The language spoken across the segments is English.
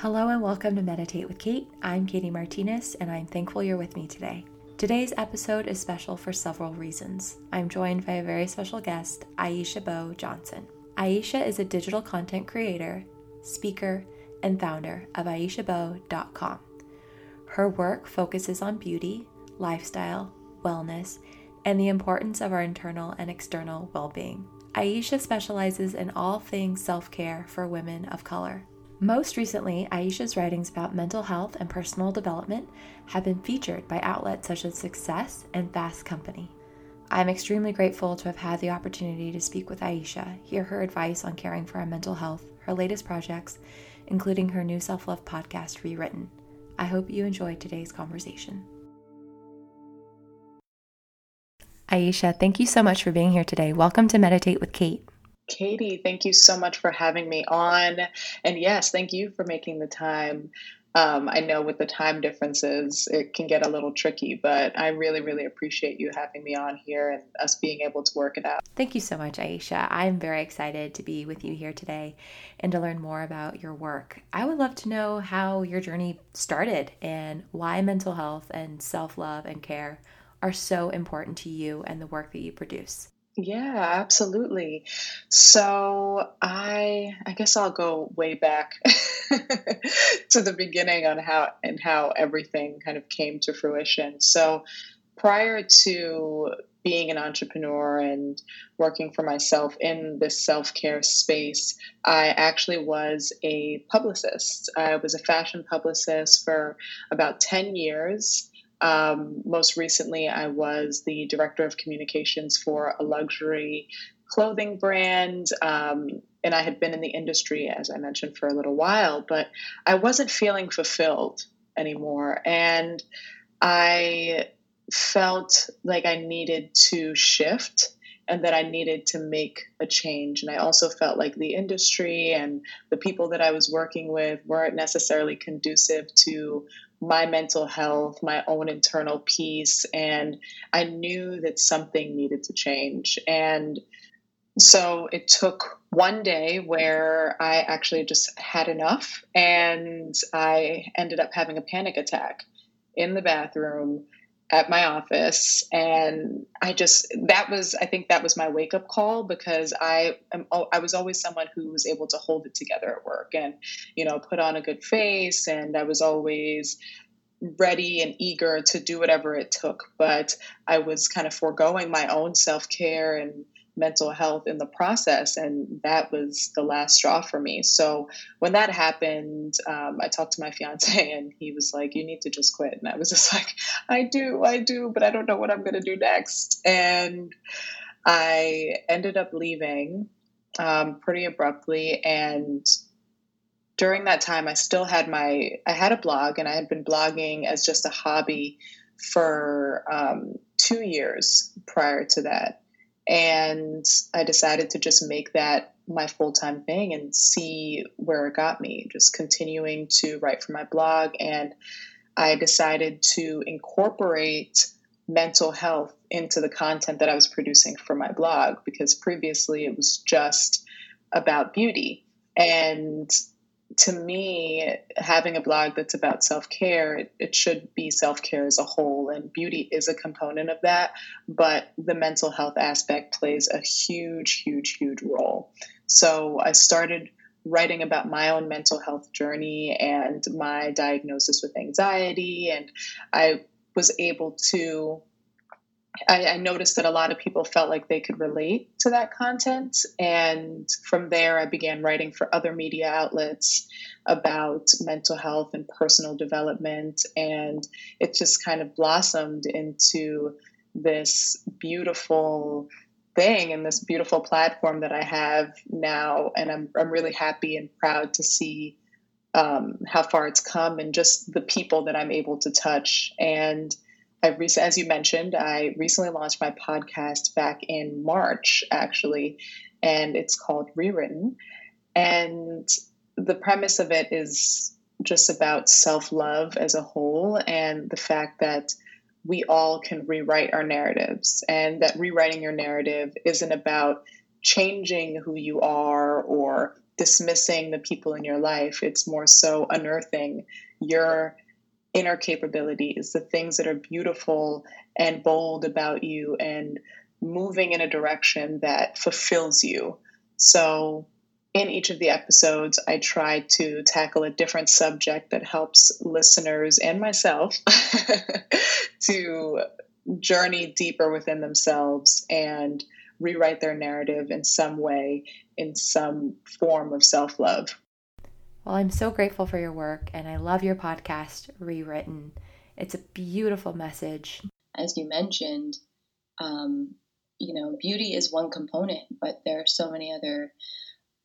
Hello and welcome to Meditate with Kate. I'm Katie Martinez and I'm thankful you're with me today. Today's episode is special for several reasons. I'm joined by a very special guest, Aisha Beau Johnson. Aisha is a digital content creator, speaker, and founder of AishaBeau.com. Her work focuses on beauty, lifestyle, wellness, and the importance of our internal and external well being. Aisha specializes in all things self care for women of color. Most recently, Aisha's writings about mental health and personal development have been featured by outlets such as Success and Fast Company. I'm extremely grateful to have had the opportunity to speak with Aisha, hear her advice on caring for our mental health, her latest projects, including her new self love podcast, Rewritten. I hope you enjoyed today's conversation. Aisha, thank you so much for being here today. Welcome to Meditate with Kate. Katie, thank you so much for having me on. And yes, thank you for making the time. Um, I know with the time differences, it can get a little tricky, but I really, really appreciate you having me on here and us being able to work it out. Thank you so much, Aisha. I'm very excited to be with you here today and to learn more about your work. I would love to know how your journey started and why mental health and self love and care are so important to you and the work that you produce. Yeah, absolutely. So I I guess I'll go way back to the beginning on how and how everything kind of came to fruition. So prior to being an entrepreneur and working for myself in this self-care space, I actually was a publicist. I was a fashion publicist for about 10 years. Um, most recently, I was the director of communications for a luxury clothing brand. Um, and I had been in the industry, as I mentioned, for a little while, but I wasn't feeling fulfilled anymore. And I felt like I needed to shift and that I needed to make a change. And I also felt like the industry and the people that I was working with weren't necessarily conducive to my mental health, my own internal peace. And I knew that something needed to change. And so it took one day where I actually just had enough and I ended up having a panic attack in the bathroom at my office and i just that was i think that was my wake up call because i am i was always someone who was able to hold it together at work and you know put on a good face and i was always ready and eager to do whatever it took but i was kind of foregoing my own self-care and mental health in the process. And that was the last straw for me. So when that happened, um, I talked to my fiance and he was like, You need to just quit. And I was just like, I do, I do, but I don't know what I'm going to do next. And I ended up leaving um, pretty abruptly. And during that time, I still had my, I had a blog and I had been blogging as just a hobby for um, two years prior to that. And I decided to just make that my full time thing and see where it got me, just continuing to write for my blog. And I decided to incorporate mental health into the content that I was producing for my blog because previously it was just about beauty. And to me, having a blog that's about self care, it, it, should be self care as a whole, and beauty is a component of that. But the mental health aspect plays a huge, huge, huge role. So I started writing about my own mental health journey and my diagnosis with anxiety, and I was able to I, I, noticed that a lot of people felt like they could relate to that content. And from there, I began writing for other media outlets about mental health and personal development. And it just kind of blossomed into this beautiful thing and this beautiful platform that I have now. And I'm, I'm really happy and proud to see um, how far it's come and just the people that I'm able to touch. And I as you mentioned, I recently launched my podcast back in March, actually, and it's called Rewritten. And the premise of it is just about self love as a whole and the fact that we all can rewrite our narratives, and that rewriting your narrative isn't about changing who you are or dismissing the people in your life. It's more so unearthing your inner capabilities, the things that are beautiful and bold about you, and moving in a direction that fulfills you. So, in each of the episodes, I try to tackle a different subject that helps listeners and myself to journey deeper within themselves and rewrite their narrative in some way, in some form of self love. Well, I'm so grateful for your work and I love your podcast, Rewritten. It's a beautiful message. As you mentioned, um, you know, beauty is one component, but there are so many other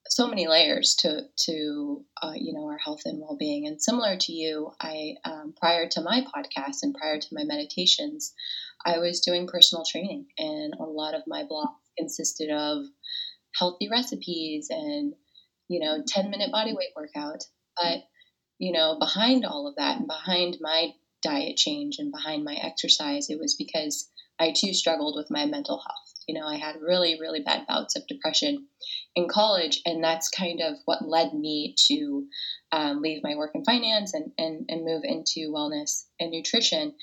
so many layers to to uh, you know our health and well being. And similar to you, I um, prior to my podcast and prior to my meditations, I was doing personal training, and a lot of my blog consisted of healthy recipes and you know 10 minute body weight workout. But you know behind all of that and behind my diet change and behind my exercise, it was because I too struggled with my mental health you know, I had really, really bad bouts of depression in college, and that's kind of what led me to um, leave my work in finance and, and, and move into wellness and nutrition.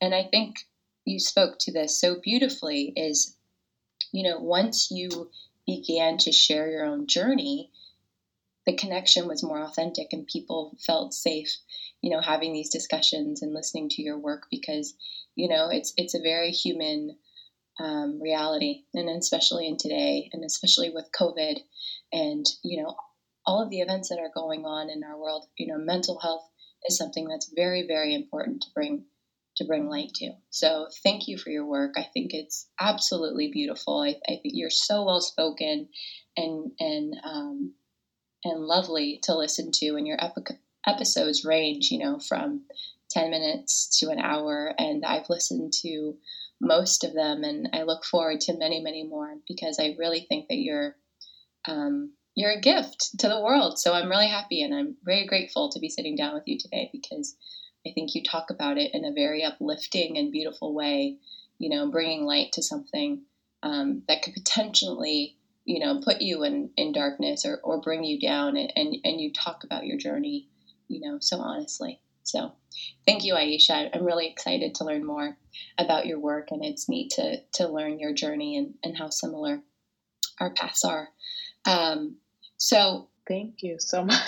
And I think you spoke to this so beautifully is, you know, once you began to share your own journey, the connection was more authentic and people felt safe, you know, having these discussions and listening to your work because, you know, it's it's a very human um, reality, and especially in today, and especially with COVID, and you know all of the events that are going on in our world. You know, mental health is something that's very, very important to bring to bring light to. So thank you for your work. I think it's absolutely beautiful. I, I think you're so well spoken and and um, and lovely to listen to, and your epi- episodes range, you know, from 10 minutes to an hour. And I've listened to most of them, and I look forward to many, many more because I really think that you're um, you're a gift to the world. So I'm really happy and I'm very grateful to be sitting down with you today because I think you talk about it in a very uplifting and beautiful way. You know, bringing light to something um, that could potentially you know put you in, in darkness or, or bring you down and, and, and you talk about your journey you know so honestly so thank you, Aisha. I'm really excited to learn more about your work, and it's neat to, to learn your journey and, and how similar our paths are. Um, so Thank you so much.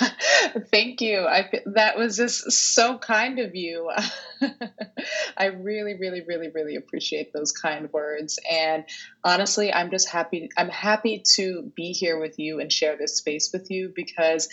Thank you. I that was just so kind of you. I really, really, really, really appreciate those kind words. And honestly, I'm just happy. I'm happy to be here with you and share this space with you because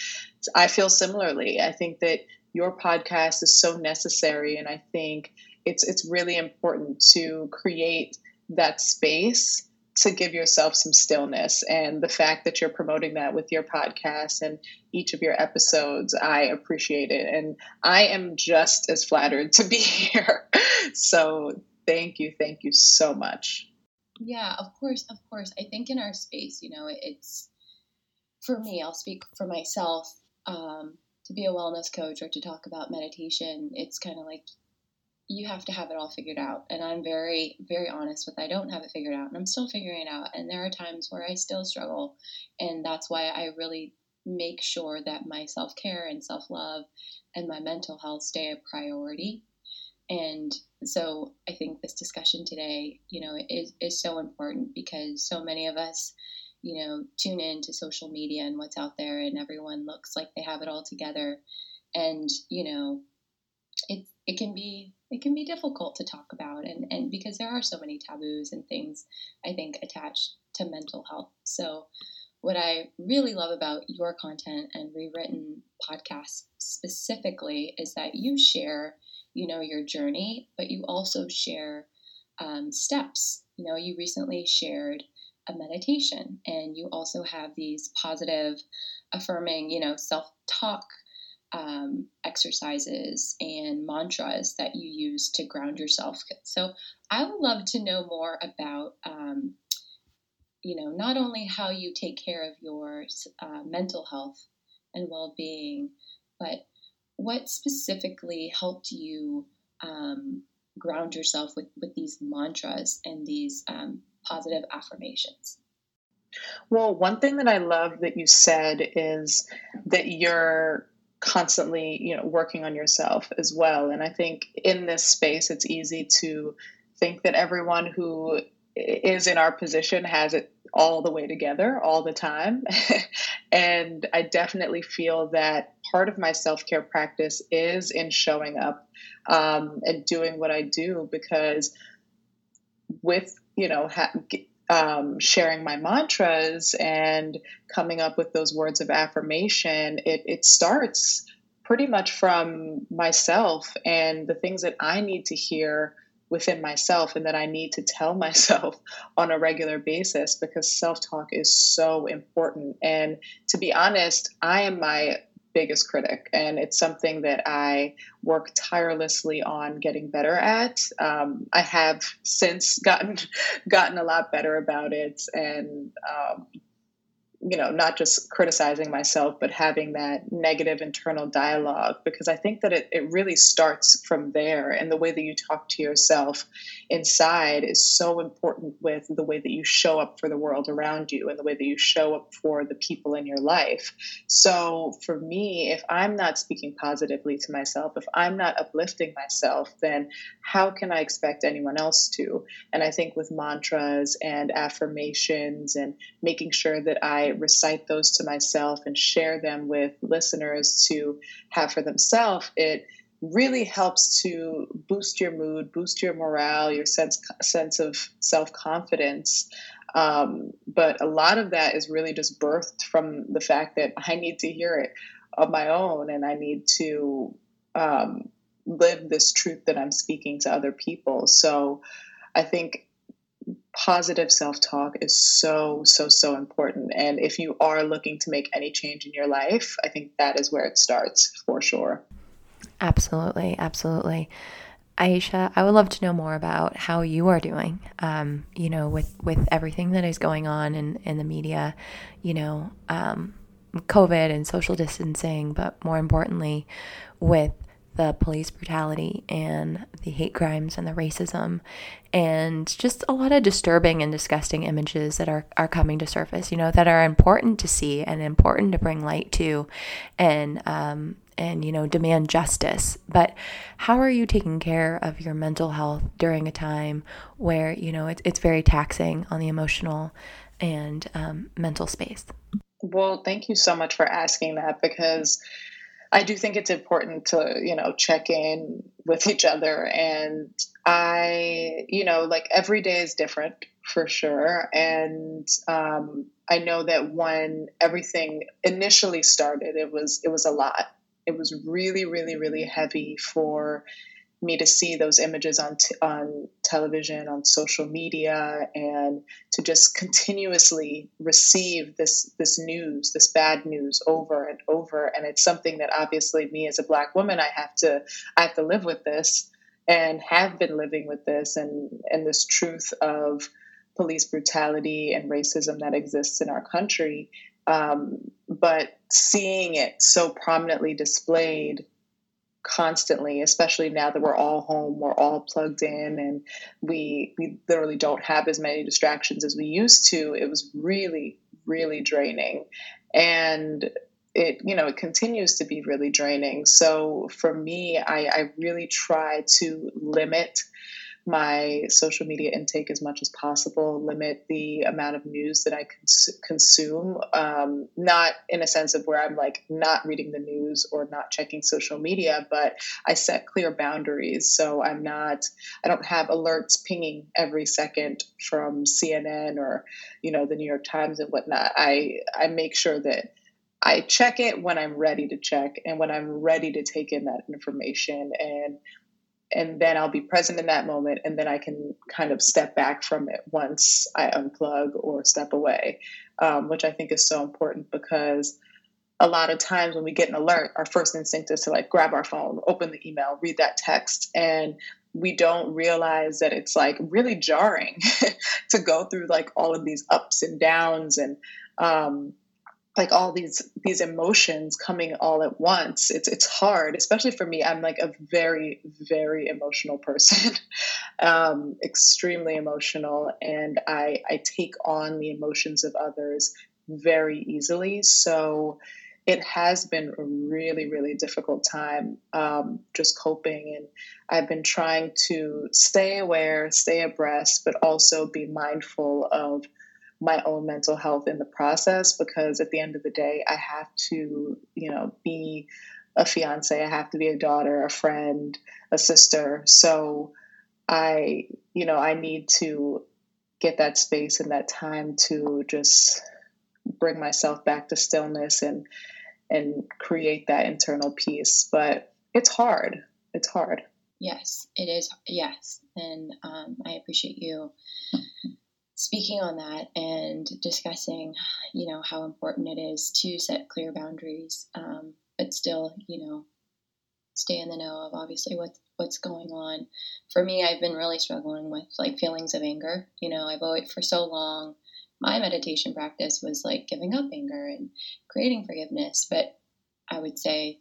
I feel similarly. I think that your podcast is so necessary and i think it's it's really important to create that space to give yourself some stillness and the fact that you're promoting that with your podcast and each of your episodes i appreciate it. And i am just as flattered to be here. So thank you. Thank you so much. Yeah of course of course. I think in our space you know it's for me i'll speak for myself um, to be a wellness coach or to talk about meditation, it's kind of like you have to have it all figured out. And I'm very, very honest with I don't have it figured out and I'm still figuring it out. And there are times where I still struggle. And that's why I really make sure that my self care and self love and my mental health stay a priority. And so I think this discussion today, you know, is, is so important because so many of us you know, tune in to social media and what's out there, and everyone looks like they have it all together. And you know, it can be it can be difficult to talk about, and and because there are so many taboos and things I think attached to mental health. So, what I really love about your content and rewritten podcasts specifically is that you share, you know, your journey, but you also share um, steps. You know, you recently shared a meditation and you also have these positive affirming you know self-talk um, exercises and mantras that you use to ground yourself so i would love to know more about um, you know not only how you take care of your uh, mental health and well-being but what specifically helped you um, ground yourself with, with these mantras and these um, positive affirmations? Well, one thing that I love that you said is that you're constantly, you know, working on yourself as well. And I think in this space, it's easy to think that everyone who is in our position has it all the way together all the time. and I definitely feel that part of my self care practice is in showing up um, and doing what I do because with, you know, ha- um, sharing my mantras and coming up with those words of affirmation, it, it starts pretty much from myself and the things that I need to hear within myself and that I need to tell myself on a regular basis because self talk is so important. And to be honest, I am my biggest critic, and it's something that I work tirelessly on getting better at. Um, I have since gotten gotten a lot better about it, and um, you know, not just criticizing myself, but having that negative internal dialogue, because I think that it, it really starts from there. And the way that you talk to yourself inside is so important with the way that you show up for the world around you and the way that you show up for the people in your life. So for me, if I'm not speaking positively to myself, if I'm not uplifting myself, then how can I expect anyone else to? And I think with mantras and affirmations and making sure that Recite those to myself and share them with listeners to have for themselves, it really helps to boost your mood, boost your morale, your sense sense of self confidence. Um, but a lot of that is really just birthed from the fact that I need to hear it of my own, and I need to um, live this truth that I'm speaking to other people. So I think positive self talk is so, so, so important. And if you are looking to make any change in your life, I think that is where it starts for sure. Absolutely. Absolutely. Aisha, I would love to know more about how you are doing. Um, you know, with with everything that is going on in in the media, you know, um, COVID and social distancing, but more importantly, with the police brutality and the hate crimes and the racism and just a lot of disturbing and disgusting images that are, are coming to surface, you know, that are important to see and important to bring light to and um, and you know demand justice. But how are you taking care of your mental health during a time where you know it's, it's very taxing on the emotional and um, mental space? Well thank you so much for asking that because I do think it's important to, you know, check in with each other. And I, you know, like every day is different for sure. And um, I know that when everything initially started, it was it was a lot. It was really, really, really heavy for me to see those images on t- on television, on social media, and to just continuously receive this this news, this bad news, over and over. And it's something that obviously me as a black woman, I have to I have to live with this, and have been living with this, and and this truth of police brutality and racism that exists in our country. Um, but seeing it so prominently displayed constantly, especially now that we're all home, we're all plugged in, and we we literally don't have as many distractions as we used to. It was really, really draining, and it you know it continues to be really draining. So for me, I, I really try to limit my social media intake as much as possible, limit the amount of news that I cons- consume. Um, not in a sense of where I'm like not reading the news or not checking social media, but I set clear boundaries. So I'm not, I don't have alerts pinging every second from CNN or, you know, the New York Times and whatnot. I, I make sure that I check it when I'm ready to check and when I'm ready to take in that information. And and then I'll be present in that moment, and then I can kind of step back from it once I unplug or step away, um, which I think is so important because a lot of times when we get an alert, our first instinct is to like grab our phone, open the email, read that text, and we don't realize that it's like really jarring to go through like all of these ups and downs and um, like all these these emotions coming all at once. It's it's hard especially for me. I'm like a very very emotional person um, extremely emotional and i i take on the emotions of others very easily. So it has been a really really difficult time um, just coping and i've been trying to stay aware stay abreast but also be mindful of my own mental health in the process because at the end of the day, I have to, you know, be a fiance, I have to be a daughter, a friend, a sister. So I, you know, I need to get that space and that time to just bring myself back to stillness and and create that internal peace. But it's hard. It's hard. Yes, it is. Yes, and um, I appreciate you speaking on that and discussing, you know, how important it is to set clear boundaries, um, but still, you know, stay in the know of obviously what what's going on. For me, I've been really struggling with like feelings of anger. You know, I've always for so long my meditation practice was like giving up anger and creating forgiveness, but I would say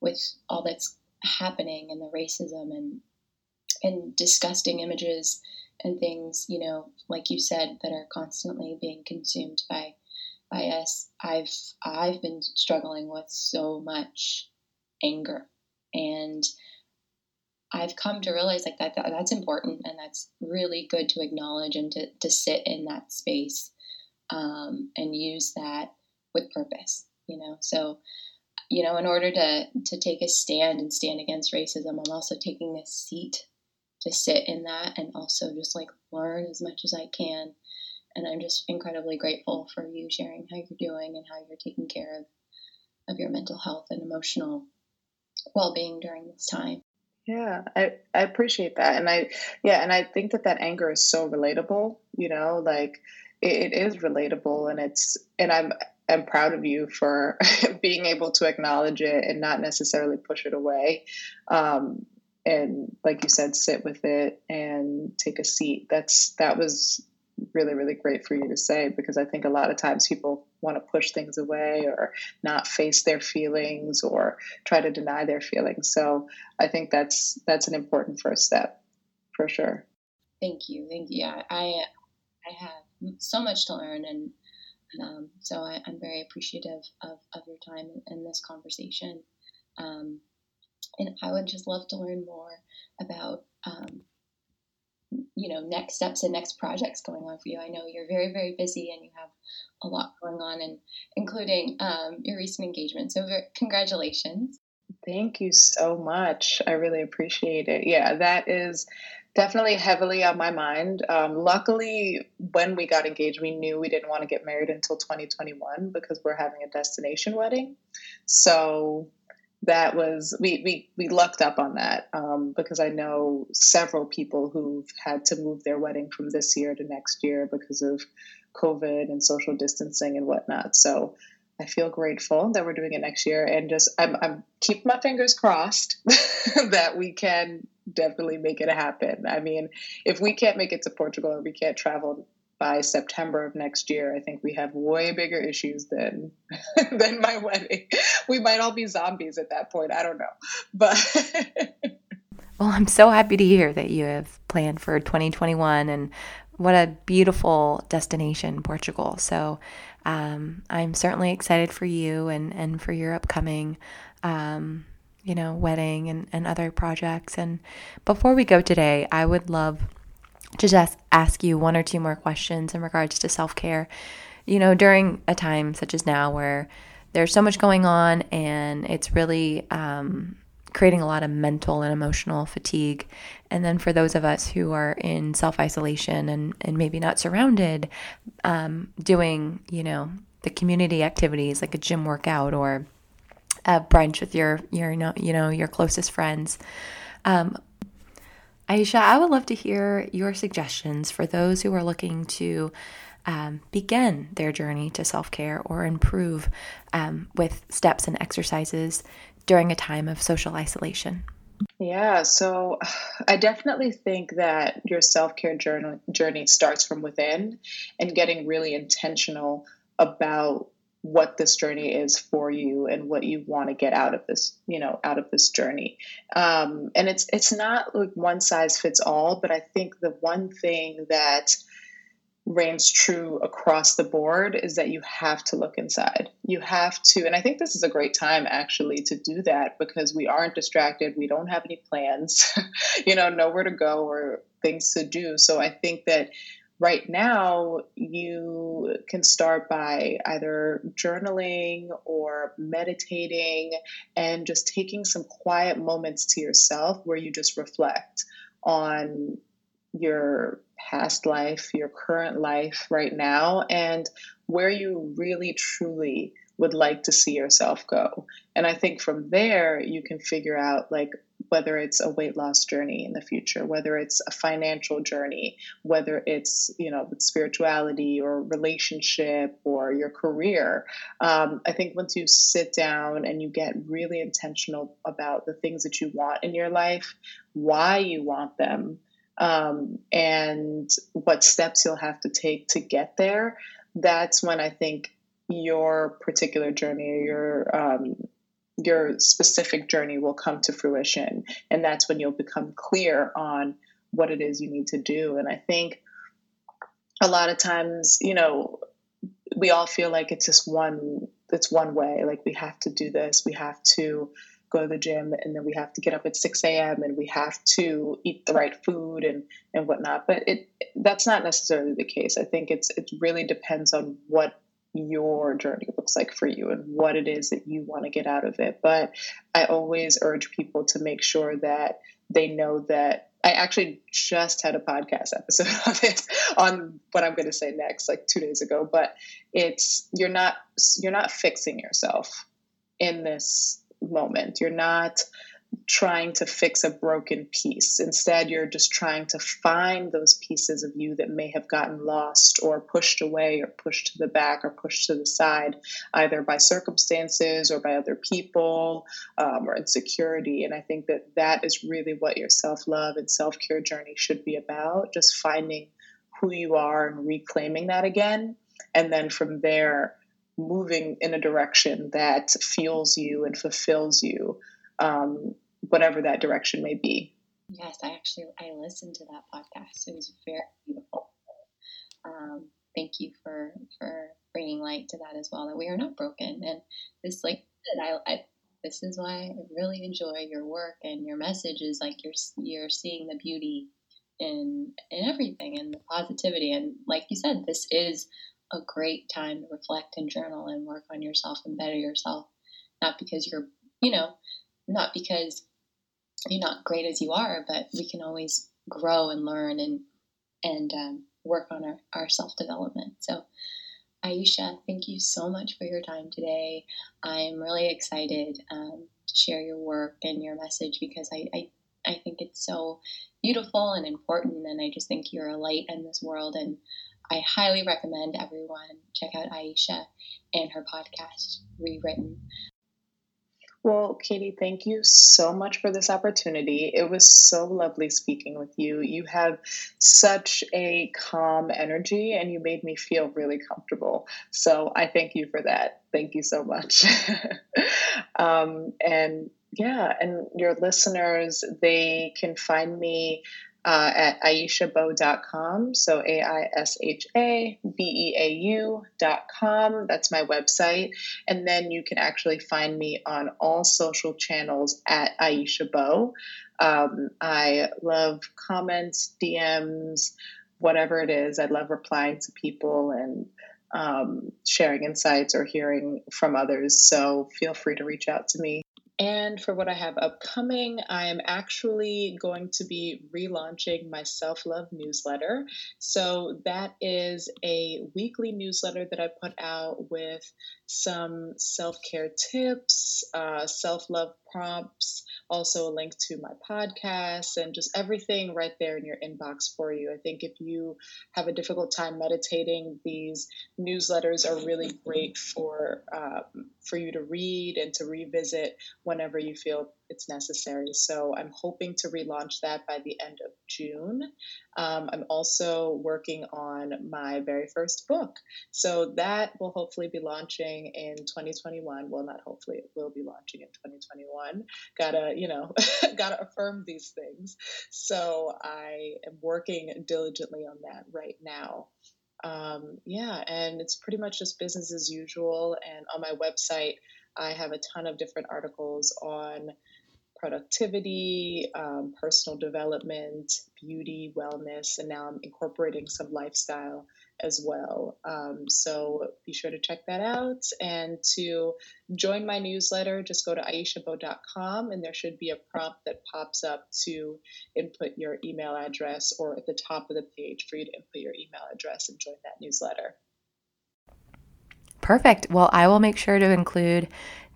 with all that's happening and the racism and and disgusting images and things, you know, like you said, that are constantly being consumed by by us. I've I've been struggling with so much anger, and I've come to realize like that, that that's important and that's really good to acknowledge and to, to sit in that space um, and use that with purpose. You know, so you know, in order to to take a stand and stand against racism, I'm also taking a seat to sit in that and also just like learn as much as I can. And I'm just incredibly grateful for you sharing how you're doing and how you're taking care of, of your mental health and emotional well being during this time. Yeah, I, I appreciate that. And I, yeah, and I think that that anger is so relatable, you know, like it, it is relatable and it's, and I'm, I'm proud of you for being able to acknowledge it and not necessarily push it away. Um, and like you said sit with it and take a seat. That's that was really really great for you to say because i think a lot of times people want to push things away or not face their feelings or try to deny their feelings. So i think that's that's an important first step for sure. Thank you. Thank you. Yeah i i have so much to learn and um, so I, am very appreciative of, of your time in, in this conversation. Um, and I would just love to learn more about, um, you know, next steps and next projects going on for you. I know you're very, very busy and you have a lot going on, and including um, your recent engagement. So, very, congratulations. Thank you so much. I really appreciate it. Yeah, that is definitely heavily on my mind. Um, luckily, when we got engaged, we knew we didn't want to get married until 2021 because we're having a destination wedding. So that was we we we lucked up on that um, because I know several people who've had to move their wedding from this year to next year because of COVID and social distancing and whatnot. So I feel grateful that we're doing it next year, and just I'm I'm keep my fingers crossed that we can definitely make it happen. I mean, if we can't make it to Portugal and we can't travel by September of next year, I think we have way bigger issues than than my wedding. We might all be zombies at that point. I don't know, but. well, I'm so happy to hear that you have planned for 2021 and what a beautiful destination, Portugal. So um, I'm certainly excited for you and, and for your upcoming, um, you know, wedding and, and other projects. And before we go today, I would love to just ask you one or two more questions in regards to self care. You know, during a time such as now where there's so much going on and it's really um, creating a lot of mental and emotional fatigue. And then for those of us who are in self isolation and, and maybe not surrounded, um, doing, you know, the community activities like a gym workout or a brunch with your, your you know, your closest friends. Um, Aisha, I would love to hear your suggestions for those who are looking to um, begin their journey to self care or improve um, with steps and exercises during a time of social isolation. Yeah, so I definitely think that your self care journey, journey starts from within and getting really intentional about what this journey is for you and what you want to get out of this you know out of this journey. Um, and it's it's not like one size fits all but i think the one thing that reigns true across the board is that you have to look inside. You have to and i think this is a great time actually to do that because we aren't distracted we don't have any plans you know nowhere to go or things to do. So i think that right now you can start by either journaling or meditating and just taking some quiet moments to yourself where you just reflect on your past life, your current life right now, and where you really truly would like to see yourself go. And I think from there, you can figure out like whether it's a weight loss journey in the future, whether it's a financial journey, whether it's, you know, with spirituality or relationship or your career. Um, I think once you sit down and you get really intentional about the things that you want in your life, why you want them, um, and what steps you'll have to take to get there, that's when I think your particular journey or your um, your specific journey will come to fruition, and that's when you'll become clear on what it is you need to do. And I think a lot of times, you know, we all feel like it's just one it's one way. Like we have to do this, we have to go to the gym and then we have to get up at 6 a.m. and we have to eat the right food and, and whatnot. But it that's not necessarily the case. I think it's it really depends on what your journey looks like for you and what it is that you want to get out of it. But I always urge people to make sure that they know that I actually just had a podcast episode of it on what I'm going to say next, like two days ago. But it's you're not you're not fixing yourself in this moment. You're not trying to fix a broken piece. Instead, you're just trying to find those pieces of you that may have gotten lost or pushed away or pushed to the back or pushed to the side, either by circumstances or by other people um, or insecurity. And I think that that is really what your self love and self care journey should be about just finding who you are and reclaiming that again. And then from there, moving in a direction that fuels you and fulfills you, um, whatever that direction may be. Yes, I actually I listened to that podcast. It was very beautiful. Um, thank you for for bringing light to that as well. That we are not broken, and this like I, I this is why I really enjoy your work and your message is like you're you're seeing the beauty in in everything and the positivity and like you said this is a great time to reflect and journal and work on yourself and better yourself. Not because you're, you know, not because you're not great as you are, but we can always grow and learn and and um, work on our, our self development. So, Aisha, thank you so much for your time today. I'm really excited um, to share your work and your message because I, I I think it's so beautiful and important, and I just think you're a light in this world and I highly recommend everyone check out Aisha and her podcast, Rewritten. Well, Katie, thank you so much for this opportunity. It was so lovely speaking with you. You have such a calm energy and you made me feel really comfortable. So I thank you for that. Thank you so much. um, and yeah, and your listeners, they can find me uh, at aishabeau.com. So A I S H A B E A U.com. That's my website. And then you can actually find me on all social channels at Aisha Beau. Um, I love comments, DMs, whatever it is. I love replying to people and um, sharing insights or hearing from others. So feel free to reach out to me. And for what I have upcoming, I am actually going to be relaunching my self love newsletter. So, that is a weekly newsletter that I put out with some self care tips, uh, self love prompts, also a link to my podcast, and just everything right there in your inbox for you. I think if you have a difficult time meditating, these newsletters are really great for um, for you to read and to revisit whenever you feel it's necessary. So I'm hoping to relaunch that by the end of June. Um, I'm also working on my very first book. So that will hopefully be launching in 2021. Well, not hopefully, it will be launching in 2021. Gotta, you know, gotta affirm these things. So I am working diligently on that right now. Um, yeah, and it's pretty much just business as usual. And on my website, I have a ton of different articles on productivity, um, personal development, beauty, wellness, and now I'm incorporating some lifestyle as well. Um, so be sure to check that out. And to join my newsletter, just go to aishabeau.com and there should be a prompt that pops up to input your email address or at the top of the page for you to input your email address and join that newsletter. Perfect. Well, I will make sure to include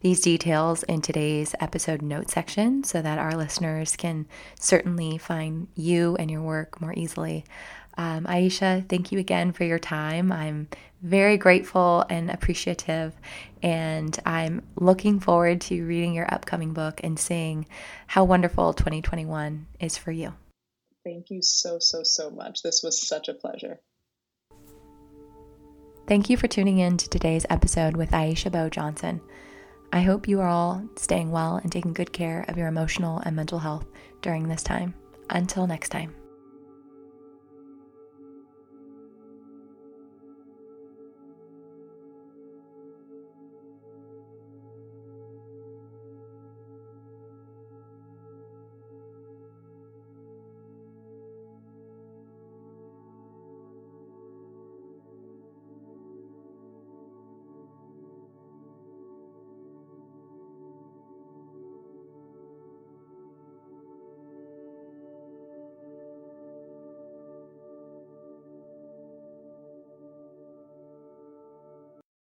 these details in today's episode note section so that our listeners can certainly find you and your work more easily. Um, Aisha, thank you again for your time. I'm very grateful and appreciative, and I'm looking forward to reading your upcoming book and seeing how wonderful 2021 is for you. Thank you so, so, so much. This was such a pleasure. Thank you for tuning in to today's episode with Aisha Beau Johnson. I hope you are all staying well and taking good care of your emotional and mental health during this time. Until next time.